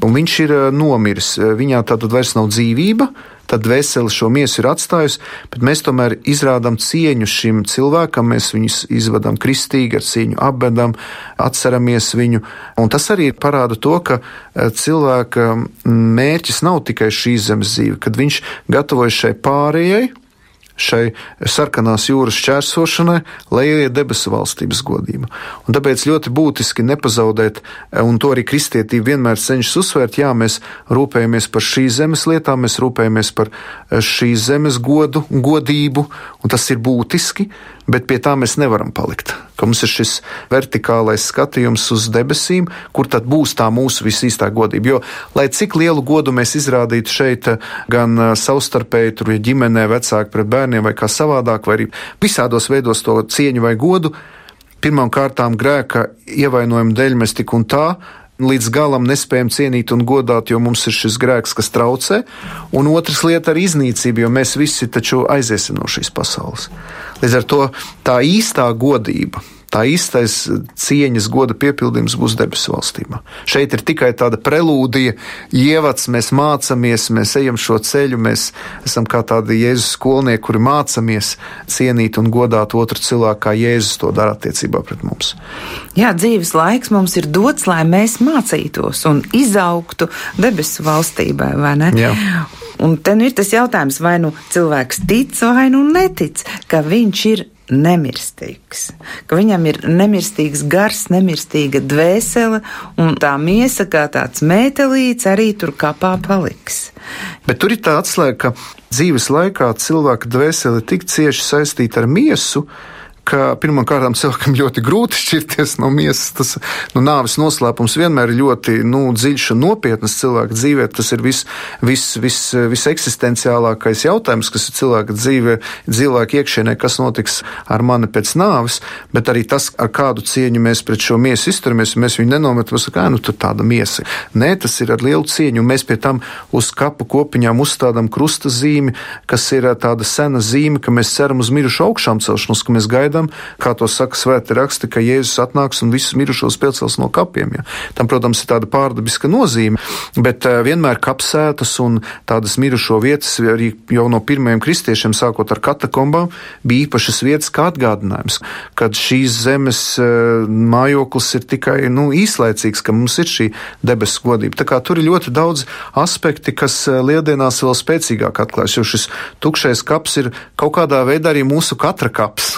Un viņš ir e, nomiris, e, viņā tātad vairs nav dzīvība, tad veseli šo miesu ir atstājusi, bet mēs tomēr izrādām cieņu šim cilvēkam, mēs viņus izvedam kristīgi, ar cieņu apbedam, atceramies viņu. Un tas arī parāda to, ka e, cilvēka mērķis nav tikai šī zemes dzīve, kad viņš gatavojas šai pārējai, šai sarkanās jūras čērsošanai, lai ieiet debesu valstības godība. Un tāpēc ļoti būtiski nepazaudēt, un to arī kristietība vienmēr cenšas uzsvērt, jā, mēs rūpējamies par šīs zemes lietām, mēs rūpējamies par šīs zemes godu, godību, un tas ir būtiski, bet pie tā mēs nevaram palikt. Ka mums ir šis vertikālais skatījums uz debesīm, kur tad būs tā mūsu visīstā godība. Jo, lai cik lielu godu mēs izrādītu šeit, gan savstarpēji, tur, ja ģimenē, vecāki pret bērniem, vai kā savādāk, vai arī visādos veidos to cieņu vai godu, pirmām kārtām grēka ievainojuma dēļ mēs tik un tā līdz galam nespējam cienīt un godāt, jo mums ir šis grēks, kas traucē, un otrs lieta ir iznīcība, jo mēs visi taču aiziesim no šīs pasaules. Līdz ar to tā īstā godība tā īstais cieņas goda piepildījums būs debesu valstībā. Šeit ir tikai tāda prelūdija, ievads, mēs mācāmies, mēs ejam šo ceļu, mēs esam kā tādi Jēzus skolnieki, kuri mācāmies cienīt un godāt otru cilvēku, kā Jēzus to dara attiecībā pret mums. Jā, dzīves laiks mums ir dots, lai mēs mācītos un izaugtu debesu valstībai, vai ne? Jā. Un te nu ir tas jautājums, vai nu cilvēks tic vai nu netic, ka viņš ir nemirstīgs, ka viņam ir nemirstīgs gars, nemirstīga dvēsele, un tā miesa kā tāds mētelīts arī tur kapā paliks. Bet tur ir tā atslēga, ka dzīves laikā cilvēka dvēsele tik cieši saistīta ar miesu, ka pirmkārt cilvēkam ļoti grūti šķirties no miesas. Tas nu, nāves noslēpums vienmēr ir ļoti nu, dziļš un nopietns cilvēka dzīvē. Tas ir viss vis, vis, vis eksistenciālākais jautājums, kas ir cilvēka dzīvē, cilvēka iekšienē, kas notiks ar mani pēc nāves, bet arī tas, ar kādu cieņu mēs pret šo miesu izturamies. Mēs viņu nenometam, kā nu tur tāda miesa. Nē, tas ir ar lielu cieņu, un mēs pie tam uz kapu kopiņām uzstādām krusta zīmi, kas ir tāda sena zīme, ka mēs ceram uz mirušu augšām celšanos, ka mēs gaidām gaidām, kā to saka svēti raksti, ka Jēzus atnāks un visus mirušos piecels no kapiem. Ja. Tam, protams, ir tāda pārdabiska nozīme, bet uh, vienmēr kapsētas un tādas mirušo vietas arī jau no pirmajiem kristiešiem, sākot ar katakombām, bija īpašas vietas kā atgādinājums, kad šīs zemes uh, mājoklis ir tikai nu, īslaicīgs, ka mums ir šī debesu godība. Tā kā tur ir ļoti daudz aspekti, kas uh, lieldienās vēl spēcīgāk atklājas, jo šis tukšais kaps ir kaut kādā veidā arī mūsu katra kaps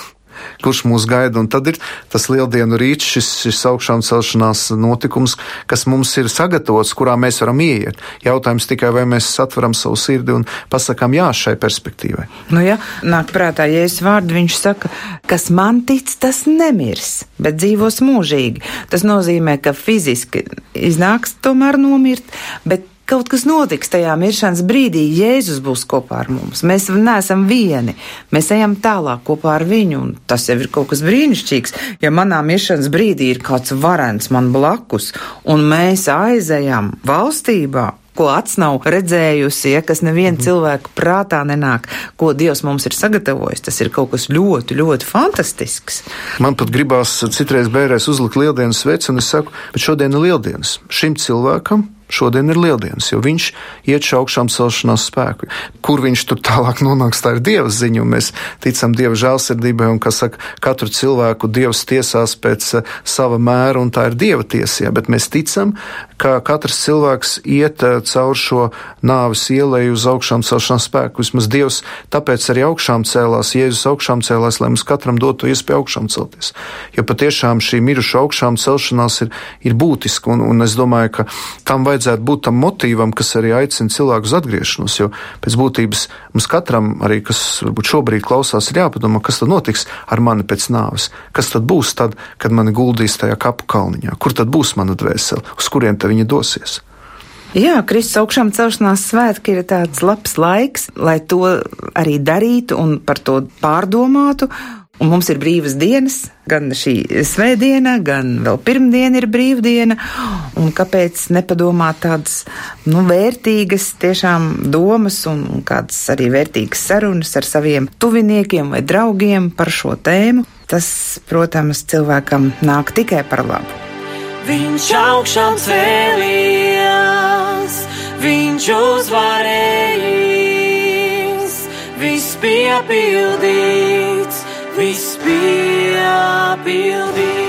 kurš mūs gaida. Un tad ir tas lieldienu rīts, šis, šis augšām celšanās notikums, kas mums ir sagatavots, kurā mēs varam ieiet. Jautājums tikai, vai mēs atveram savu sirdi un pasakām jā šai perspektīvai. Nu jā, nāk prātā, ja es vārdu viņš saka, kas man tic, tas nemirs, bet dzīvos mūžīgi. Tas nozīmē, ka fiziski iznāks tomēr nomirt, bet kaut kas notiks tajā miršanas brīdī. Jēzus būs kopā ar mums. Mēs neesam vieni. Mēs ejam tālāk kopā ar viņu, un tas jau ir kaut kas brīnišķīgs. Ja manā miršanas brīdī ir kāds varens man blakus, un mēs aizejam valstībā, ko acs nav redzējusi, ja, kas neviena mm. cilvēka prātā nenāk, ko Dievs mums ir sagatavojis. Tas ir kaut kas ļoti, ļoti fantastisks. Man pat gribās citreiz bērēs uzlikt lieldienas sveci, un es saku, bet šodien ir lieldienas šim cilvēkam šodien ir lieldienas, jo viņš iet šo augšām celšanās spēku. Kur viņš tur tālāk nonāks, tā ir Dieva ziņa, un mēs ticam Dieva žēlsirdībai, un, kā saka, katru cilvēku Dievs tiesās pēc uh, sava mēra, un tā ir Dieva tiesija, bet mēs ticam, ka katrs cilvēks iet uh, caur šo nāves ielēju uz augšām celšanās spēku. Vismaz Dievs tāpēc arī augšām cēlās, Jēzus augšām cēlās, lai mums katram dotu iespēju augšām celties. Jo patiešām šī mirušu augšām celšanās ir, ir būtiska, un, un es domāju, ka tam vajadzētu vajadzētu būt tam motīvam, kas arī aicina cilvēku uz atgriešanos. Jo pēc būtības mums katram, arī kas varbūt šobrīd klausās, ir jāpadomā, kas tad notiks ar mani pēc nāves. Kas tad būs tad, kad mani guldīs tajā kapu kalniņā? Kur tad būs mana dvēsele? Uz kurien te viņa dosies? Jā, Kristus augšām celšanās svētki ir tāds labs laiks, lai to arī darītu un par to pārdomātu. Un mums ir brīvas dienas, gan šī svētdiena, gan vēl pirmdiena ir brīvdiena. Un kāpēc nepadomāt tādas nu, vērtīgas tiešām domas un, kādas arī vērtīgas sarunas ar saviem tuviniekiem vai draugiem par šo tēmu? Tas, protams, cilvēkam nāk tikai par labu. Viņš augšām cēlījās, viņš uzvarējis, viss piepildīts viss bija pildīts.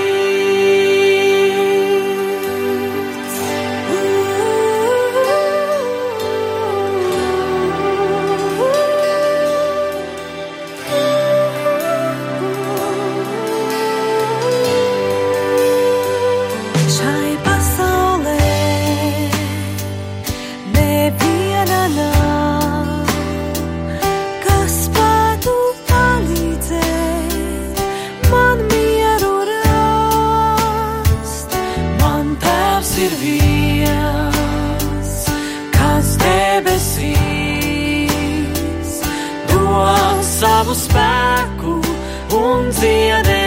Šodien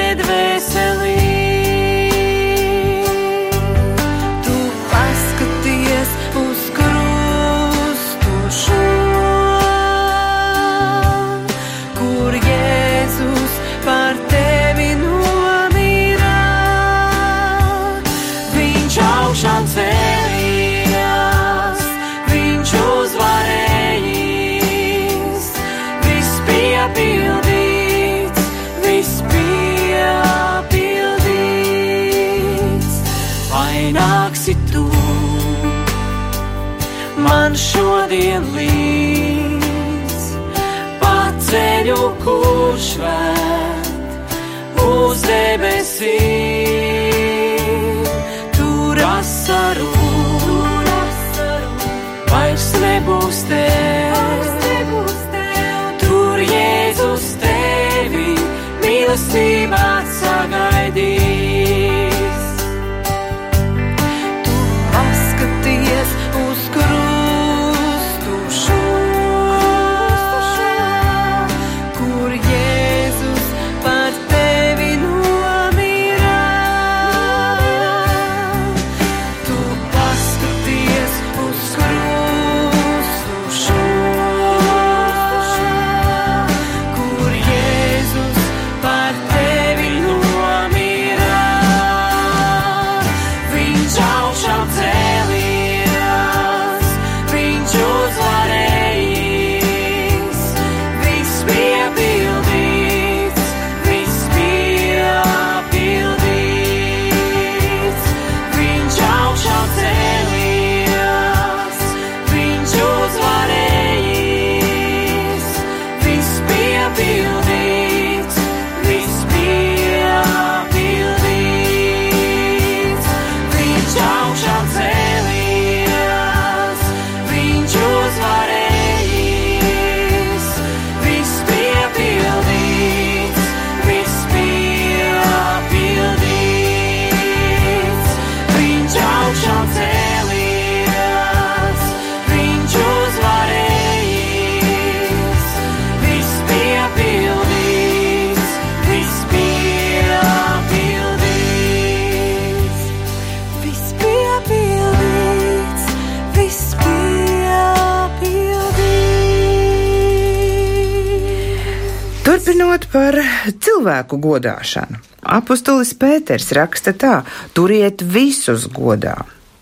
cilvēku godāšanu. Apostolis Pēters raksta tā: turiet visus godā.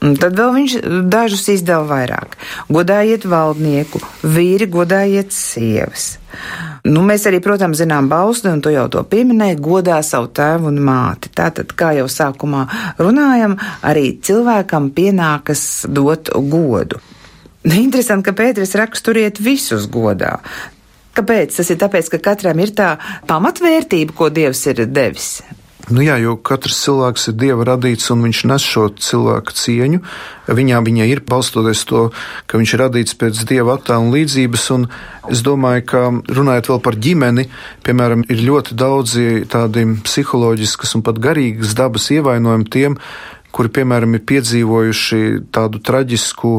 Un tad vēl viņš dažus izdala vairāk. Godājiet valdnieku, vīri godājiet sievas. Nu, mēs arī, protams, zinām bausli, un tu jau to pieminēji, godā savu tēvu un māti. Tātad, kā jau sākumā runājam, arī cilvēkam pienākas dot godu. Interesanti, ka Pēters raksturiet visus godā. Kāpēc? Tas ir tāpēc, ka katram ir tā pamatvērtība, ko Dievs ir devis. Nu jā, jo katrs cilvēks ir dieva radīts un viņš nes šo cilvēku cieņu. Viņā viņa ir balstoties to, ka viņš ir radīts pēc dieva attēla un līdzības. Un es domāju, ka runājot vēl par ģimeni, piemēram, ir ļoti daudzi tādi psiholoģiskas un pat garīgas dabas ievainojumi tiem, kuri, piemēram, ir piedzīvojuši tādu traģisku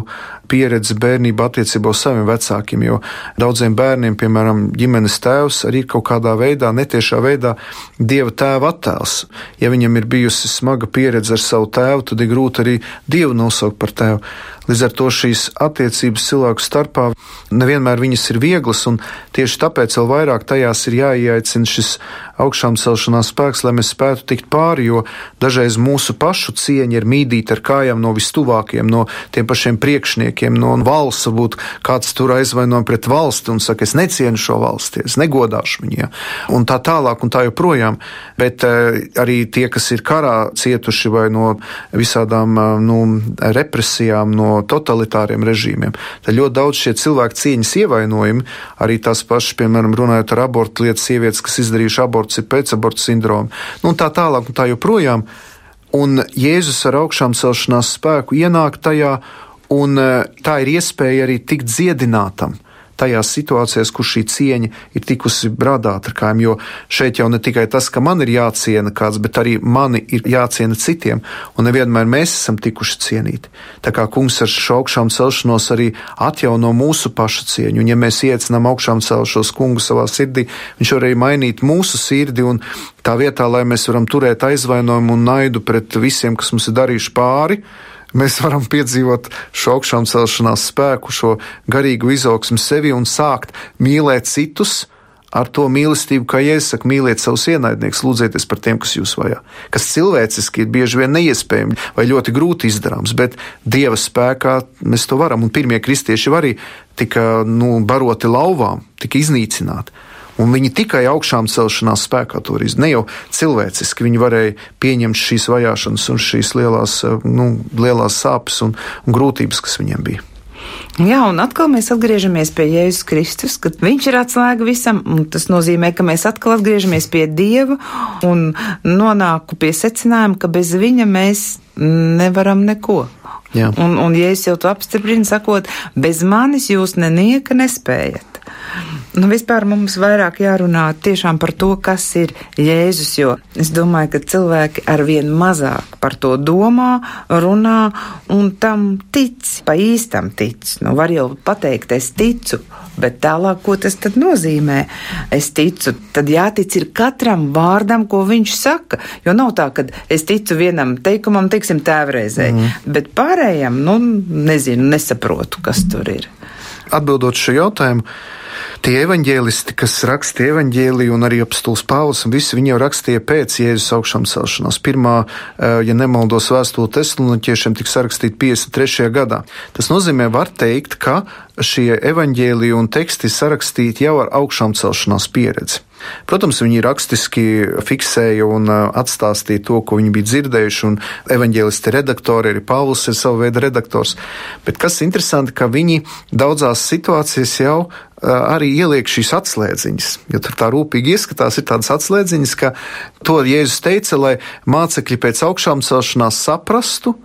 pieredzi bērnībā attiecībā uz saviem vecākiem, jo daudziem bērniem, piemēram, ģimenes tēvs arī ir kaut kādā veidā, netiešā veidā dieva tēva attēls. Ja viņam ir bijusi smaga pieredze ar savu tēvu, tad ir grūti arī dievu nosaukt par tēvu. Līdz ar to šīs attiecības cilvēku starpā nevienmēr viņas ir vieglas, un tieši tāpēc vēl vairāk tajās ir jāieaicina šis augšām celšanās spēks, lai mēs spētu tikt pāri, jo dažreiz mūsu pašu cieņa ir mīdīta ar kājām no vistuvākiem, no tiem pašiem priekšniekiem, no valsts, varbūt kāds tur aizvaino pret valsti un saka, es necienu šo valsti, es negodāšu viņu, ja? un tā tālāk un tā joprojām. Bet uh, arī tie, kas ir karā cietuši vai no visādām uh, nu, represijām, no totalitāriem režīmiem, tad ļoti daudz šie cilvēku cieņas ievainojumi, arī tās pašas, piemēram, runājot ar abortu lietas sievietes, kas izdarījuši abortus, ir pēcabortu sindromi, nu, un tā tālāk un tā joprojām. Un Jēzus ar augšām celšanās spēku ienāk tajā, un tā ir iespēja arī tikt dziedinātam tajās situācijās, kur šī cieņa ir tikusi brādāta ar kājām. Jo šeit jau ne tikai tas, ka man ir jāciena kāds, bet arī mani ir jāciena citiem, un nevienmēr mēs esam tikuši cienīti. Tā kā kungs ar šo augšām celšanos arī atjauno mūsu pašu cieņu, un ja mēs iecinām augšām celšos kungu savā sirdī, viņš var arī mainīt mūsu sirdi, un tā vietā, lai mēs varam turēt aizvainojumu un naidu pret visiem, kas mums ir darījuši pāri, mēs varam piedzīvot šo augšām celšanās spēku, šo garīgu izaugsmu sevi un sākt mīlēt citus. Ar to mīlestību, kā iesaka, mīliet savus ienaidniekus, lūdzieties par tiem, kas jūs vajā. Kas cilvēciski ir bieži vien neiespējami vai ļoti grūti izdarāms, bet Dieva spēkā mēs to varam. Un pirmie kristieši arī tika nu, baroti lauvām, tika iznīcināti. Un viņi tikai augšām celšanās spēkā to arī ne jau cilvēciski. Viņi varēja pieņemt šīs vajāšanas un šīs lielās, nu, lielās sāpes un, un grūtības, kas viņiem bija. Jā, un atkal mēs atgriežamies pie Jēzus Kristus, kad viņš ir atslēga visam, un tas nozīmē, ka mēs atkal atgriežamies pie Dieva un nonāku pie secinājuma, ka bez viņa mēs nevaram neko. Jā. Un, un Jēzus jau to apstiprina, sakot, bez manis jūs nenieka nespējat. Nu, vispār mums vairāk jārunā tiešām par to, kas ir Jēzus, jo es domāju, ka cilvēki arvien mazāk par to domā, runā un tam tic, pa īstam tic. Nu, var jau pateikt, es ticu, bet tālāk, ko tas tad nozīmē? Es ticu, tad jātic ir katram vārdam, ko viņš saka, jo nav tā, ka es ticu vienam teikumam, teiksim, tēvreizē, mm. bet pārējam, nu, nezinu, nesaprotu, kas tur ir. Atbildot šo jautājumu, tie evaņģēlisti, kas rakstīja evaņģēliju, un arī apstults Pāvils, un visi viņi jau rakstīja pēc Jēzus augšām celšanās. Pirmā, eh, ja nemaldos, vēstule Tesloniķiešiem tika sarakstīta 53. gadā. Tas nozīmē, var teikt, ka šie evaņģēliju un teksti sarakstīti jau ar augšām celšanās pieredzi. Protams, viņi rakstiski fiksēja un atstāstīja to, ko viņi bija dzirdējuši, un evaņģēlisti redaktori, arī Pāvils ir sava veida redaktors. Bet kas interesanti, ka viņi daudzās situācijās jau arī ieliek šīs atslēdziņas. Ja tur tā rūpīgi ieskatās, ir tādas atslēdziņas, ka to Jēzus teica, lai mācekļi pēc augšām celšanās saprastu,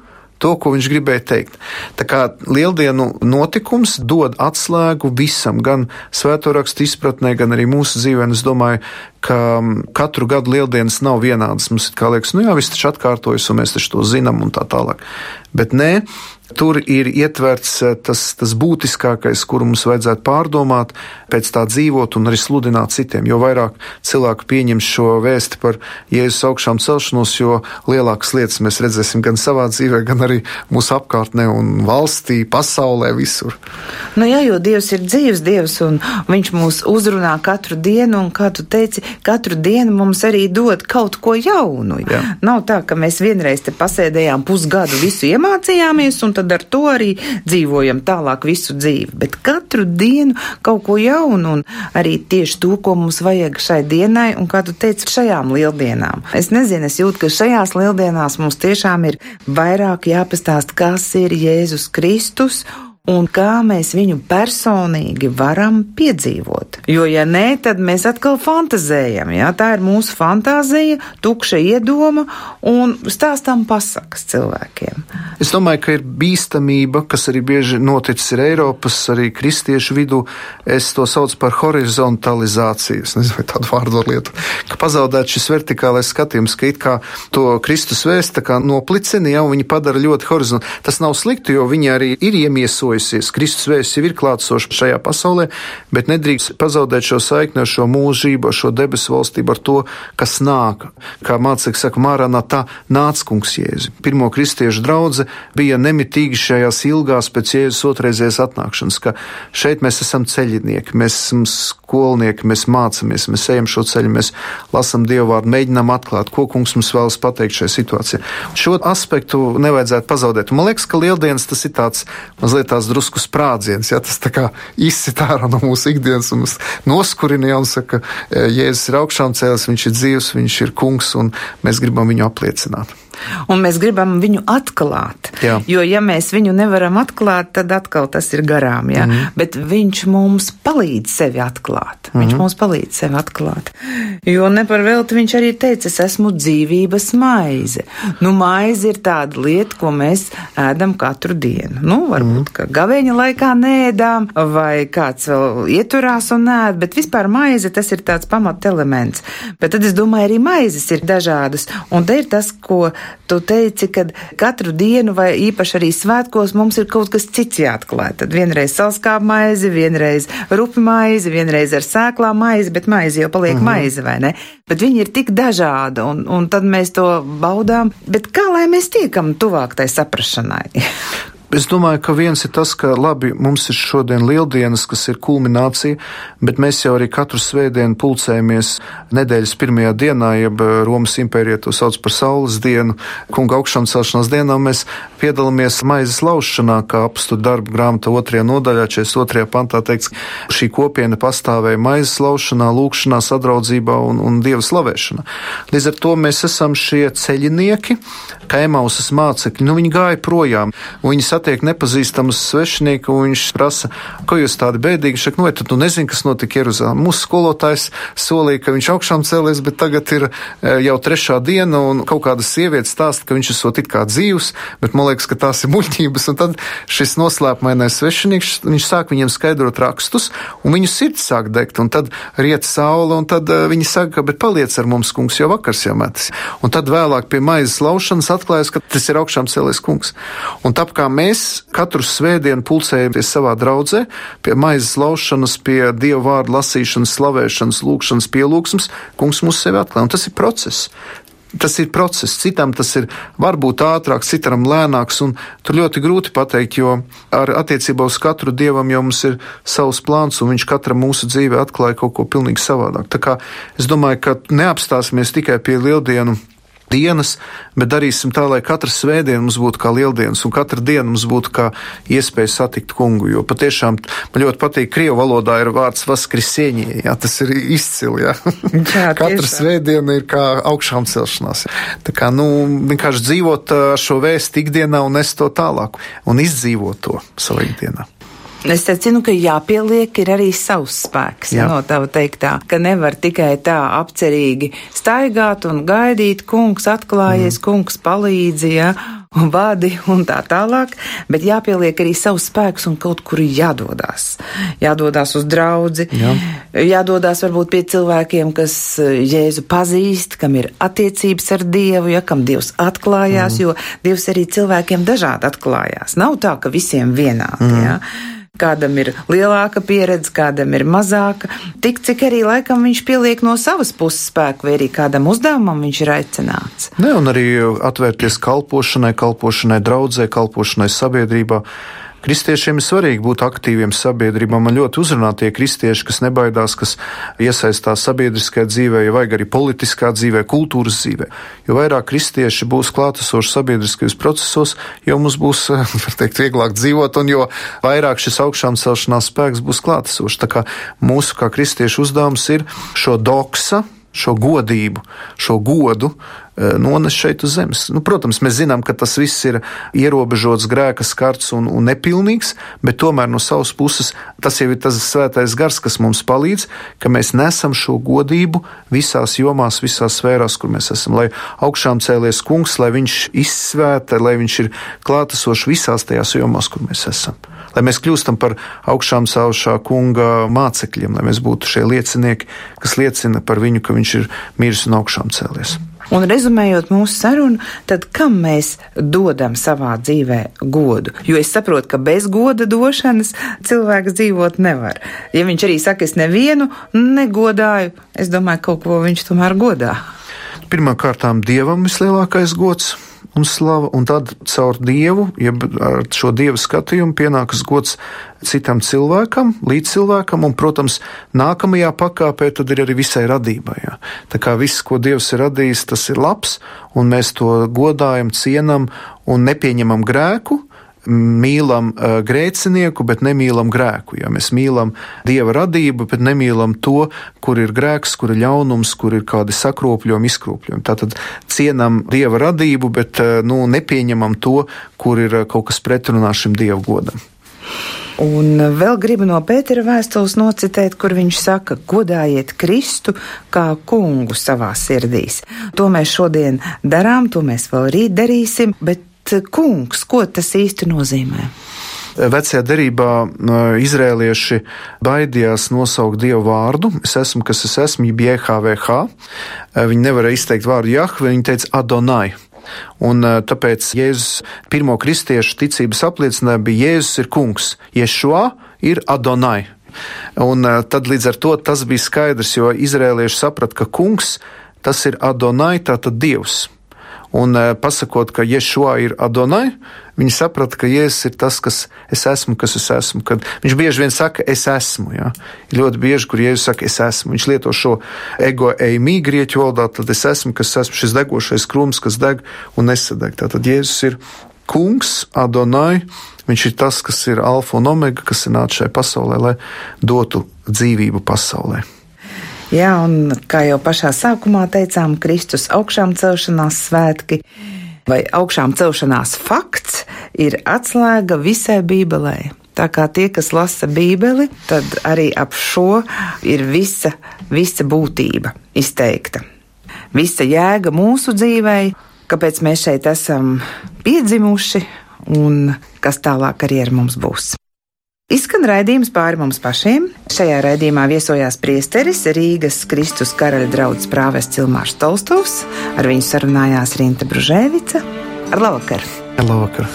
to, ko viņš gribēja teikt. Tā kā lieldienu notikums dod atslēgu visam, gan svēto rakstu izpratnē, gan arī mūsu dzīvē. Es domāju, ka katru gadu lieldienas nav vienādas. Mums liekas, nu jā, viss taču atkārtojas, un mēs taču to zinām un tā tālāk. Bet nē, Tur ir ietverts eh, tas, tas būtiskākais, kuru mums vajadzētu pārdomāt, pēc tā dzīvot un arī sludināt citiem. Jo vairāk cilvēku pieņems šo vēsti par Jēzus augšām celšanos, jo lielākas lietas mēs redzēsim gan savā dzīvē, gan arī mūsu apkārtnē un valstī, pasaulē, visur. Nu jā, jo Dievs ir dzīves Dievs un Viņš mūs uzrunā katru dienu, un kā tu teici, katru dienu mums arī dod kaut ko jaunu. Jā. Nav tā, ka mēs vienreiz te pasēdējām pusgadu, visu iemācījāmies, un tad ar to arī dzīvojam tālāk visu dzīvi. Bet katru dienu kaut ko jaunu un arī tieši to, ko mums vajag šai dienai un, kā tu teici, šajām lieldienām. Es nezinu, es jūtu, ka šajās lieldienās mums tiešām ir vairāk jāpastāst, kas ir Jēzus Kristus un kā mēs viņu personīgi varam piedzīvot. Jo, ja nē, tad mēs atkal fantazējam. Jā? Tā ir mūsu fantāzija, tukša iedoma un stāstām pasakas cilvēkiem. Es domāju, ka ir bīstamība, kas arī bieži noticis ir Eiropas, arī kristiešu vidū. Es to saucu par horizontalizāciju. Es nezinu, vai tādu vārdu var lietot. Ka pazaudēt šis vertikālais skatījums, ka it kā to Kristus vēsta noplicina, jau viņi padara ļoti horizontāli. Tas nav slikti, jo viņi arī ir iemiesojusies. Kristus vēsts jau ir klātsošs šajā pasaulē, bet nedrīkst pazaudēt šo saikni ar šo mūžību, ar šo debesu valstību, ar to, kas nāk. Kā mācekļi saka, Mārānā tā nāc kungs Jēzu. Pirmo kristiešu draudze bija nemitīgi šajās ilgās pēc Jēzus otrreizējas atnākšanas, ka šeit mēs esam ceļinieki, mēs esam skolnieki, mēs mācāmies, mēs ejam šo ceļu, mēs lasam Dievu vārdu, mēģinām atklāt, ko kungs mums vēlas pateikt šajā situācijā. Šo aspektu nevajadzētu pazaudēt. Man liekas, ka lieldienas tas ir tāds mazliet tās drusku sprādziens, ja? Tas tā kā izsit ārā no mūsu ikdienas un noskurina jau un saka, Jēzus ir augšām cēlis, viņš ir dzīvs, viņš ir kungs un mēs gribam viņu apliecināt un mēs gribam viņu atklāt. Jā. Jo, ja mēs viņu nevaram atklāt, tad atkal tas ir garām. Ja? Mm -hmm. Bet viņš mums palīdz sevi atklāt. Viņš mm -hmm. mums palīdz sevi atklāt. Jo neparvelti viņš arī teica, es esmu dzīvības maize. Nu, maize ir tāda lieta, ko mēs ēdam katru dienu. Nu, varbūt, mm ka gavēņa laikā nēdām, vai kāds vēl ieturās un nēd, bet vispār maize tas ir tāds pamat elements. Bet tad es domāju, arī maizes ir dažādas. Un te ir tas, ko tu teici, ka katru dienu vai īpaši arī svētkos mums ir kaut kas cits jāatklāj. Tad vienreiz salskāp maizi, vienreiz rupi maizi, vienreiz ar sēklām maizi, bet maizi jau paliek uh mhm. -huh. maize, vai ne? Bet viņi ir tik dažādi, un, un tad mēs to baudām. Bet kā lai mēs tiekam tuvāk tai saprašanai? Es domāju, ka viens ir tas, ka labi, mums ir šodien lieldienas, kas ir kulminācija, bet mēs jau arī katru svētdienu pulcējamies nedēļas pirmajā dienā, jeb eh, Romas impērija to sauc par saules dienu, kunga augšām celšanās dienā, mēs piedalāmies maizes laušanā, kā apstu darba grāmata otrajā nodaļā, 42. pantā teikts, šī kopiena pastāvēja maizes laušanā, lūkšanā, sadraudzībā un, un dieva slavēšanā. Līdz ar to mēs esam šie ceļinieki, kā emausas mācekļi, nu viņi gāja projām, viņi satiek nepazīstamus svešinieku, un viņš prasa, ko jūs tādi bēdīgi. Saka, nu, vai tu, nezini, kas notika Jeruzalē? Mūsu skolotājs solīja, ka viņš augšām cēlies, bet tagad ir e, jau trešā diena, un kaut kāda sieviete stāsta, ka viņš esot it kā dzīvs, bet man liekas, ka tās ir muļķības. Un tad šis noslēpumainais svešinieks, viņš sāk viņiem skaidrot rakstus, un viņu sirds sāk degt, un tad riet saule, un tad uh, viņi saka, bet paliec ar mums, kungs, jo vakars jau metas. Un tad vēlāk pie maizes laušanas atklājas, ka tas ir augšām cēlies kungs. Un tā kā mēs katru svētdienu pulcējamies savā draudzē, pie maizes laušanas, pie dievu vārdu lasīšanas, slavēšanas, lūkšanas, pielūgsmas, kungs mūs sevi atklāja. Un tas ir process. Tas ir process, citam tas ir varbūt ātrāks, citam lēnāks, un tur ļoti grūti pateikt, jo ar attiecībā uz katru dievam jau mums ir savs plāns, un viņš katram mūsu dzīvē atklāja kaut ko pilnīgi savādāk. Tā kā es domāju, ka neapstāsimies tikai pie lieldienu dienas, bet darīsim tā, lai katra svētdiena mums būtu kā lieldienas, un katra diena mums būtu kā iespēja satikt kungu. Jo patiešām man ļoti patīk, krievu valodā ir vārds vaskrisieņie, jā, tas ir izcili, jā. jā katra svētdiena ir kā augšām celšanās. Tā kā, nu, vienkārši dzīvot šo vēstu ikdienā un nest to tālāk, un izdzīvot to savā ikdienā. Es secinu, ka jāpieliek ir arī savs spēks Jā. no tava teiktā, ka nevar tikai tā apcerīgi staigāt un gaidīt, kungs atklājies, mm. kungs palīdzi, ja, un vadi un tā tālāk, bet jāpieliek arī savs spēks un kaut kur jādodās. Jādodās uz draudzi, Jā. jādodās varbūt pie cilvēkiem, kas Jēzu pazīst, kam ir attiecības ar Dievu, ja kam Dievs atklājās, mm. jo Dievs arī cilvēkiem dažādi atklājās. Nav tā, ka visiem vienādi, mm. ja kādam ir lielāka pieredze, kādam ir mazāka, tik cik arī laikam viņš pieliek no savas puses spēku, vai arī kādam uzdevumam viņš ir aicināts. Ne, un arī atvērties kalpošanai, kalpošanai draudzē, kalpošanai sabiedrībā. Kristiešiem ir svarīgi būt aktīviem sabiedrībā. Man ļoti uzrunā tie kristieši, kas nebaidās, kas iesaistās sabiedriskajā dzīvē, ja vajag arī politiskā dzīvē, kultūras dzīvē. Jo vairāk kristieši būs klātesoši sabiedriskajos procesos, jo mums būs, teikt, vieglāk dzīvot, un jo vairāk šis augšām celšanās spēks būs klātesošs. Tā kā mūsu kā kristiešu uzdevums ir šo doksa, šo godību, šo godu e, nones šeit uz zemes. Nu, protams, mēs zinām, ka tas viss ir ierobežots, grēka skarts un, un nepilnīgs, bet tomēr no savas puses tas jau ir tas svētais gars, kas mums palīdz, ka mēs nesam šo godību visās jomās, visās sfērās, kur mēs esam. Lai augšām cēlies kungs, lai viņš izsvēta, lai viņš ir klātesošs visās tajās jomās, kur mēs esam lai mēs kļūstam par augšām saušā kunga mācekļiem, lai mēs būtu šie liecinieki, kas liecina par viņu, ka viņš ir miris un augšām cēlies. Un rezumējot mūsu sarunu, tad kam mēs dodam savā dzīvē godu? Jo es saprotu, ka bez goda došanas cilvēks dzīvot nevar. Ja viņš arī saka, es nevienu negodāju, es domāju, kaut ko viņš tomēr godā. Pirmkārt, dievam vislielākais gods un slava, un tad caur dievu, jeb ar šo dievu skatījumu pienākas gods citam cilvēkam, līdz cilvēkam, un, protams, nākamajā pakāpē tad ir arī visai radībai. Jā. Tā kā viss, ko dievs ir radījis, tas ir labs, un mēs to godājam, cienam un nepieņemam grēku, mīlam uh, grēcinieku, bet nemīlam grēku. Ja mēs mīlam dieva radību, bet nemīlam to, kur ir grēks, kur ir ļaunums, kur ir kādi sakropļojumi, izkropļojumi. Tātad cienam dieva radību, bet uh, nu, nepieņemam to, kur ir uh, kaut kas pretrunā šim dievu godam. Un vēl gribu no Pētera vēstules nocitēt, kur viņš saka, godājiet Kristu kā kungu savā sirdīs. To mēs šodien darām, to mēs vēl rīt darīsim, bet kungs, ko tas īsti nozīmē? Vecajā derībā izrēlieši baidījās nosaukt dievu vārdu. Es esmu, kas es esmu, jeb JHVH. Viņi nevarēja izteikt vārdu Jahve, viņi teica Adonai. Un tāpēc Jēzus pirmo kristiešu ticības apliecinājums bija Jēzus ir kungs, Ješua ir Adonai. Un tad līdz ar to tas bija skaidrs, jo izrēlieši saprata, ka kungs tas ir Adonai, tātad dievs. Un eh, pasakot, ka Ješua ir Adonai, viņi saprata, ka Jēzus ir tas, kas es esmu, kas es esmu. Kad viņš bieži vien saka, es esmu. Ja? Ļoti bieži, kur Jēzus saka, es esmu. Viņš lieto šo ego eimī grieķu valodā, tad es esmu, kas esmu šis degošais krūms, kas deg un nesadeg. Tātad Jēzus ir kungs, Adonai. Viņš ir tas, kas ir alfa un omega, kas ir nācis šajā pasaulē, lai dotu dzīvību pasaulē. Jā, un kā jau pašā sākumā teicām, Kristus augšām celšanās svētki vai augšām celšanās fakts ir atslēga visai Bībelē. Tā kā tie, kas lasa Bībeli, tad arī ap šo ir visa, visa būtība izteikta. Visa jēga mūsu dzīvei, kāpēc mēs šeit esam piedzimuši un kas tālāk arī ar mums būs. Izskan raidījums pāri mums pašiem. Šajā raidījumā viesojās priesteris Rīgas Kristus karaļa draugs prāves Cilmārs Tolstovs, ar viņu sarunājās Rinta Bružēvica. Ar labvakar! Labvakar!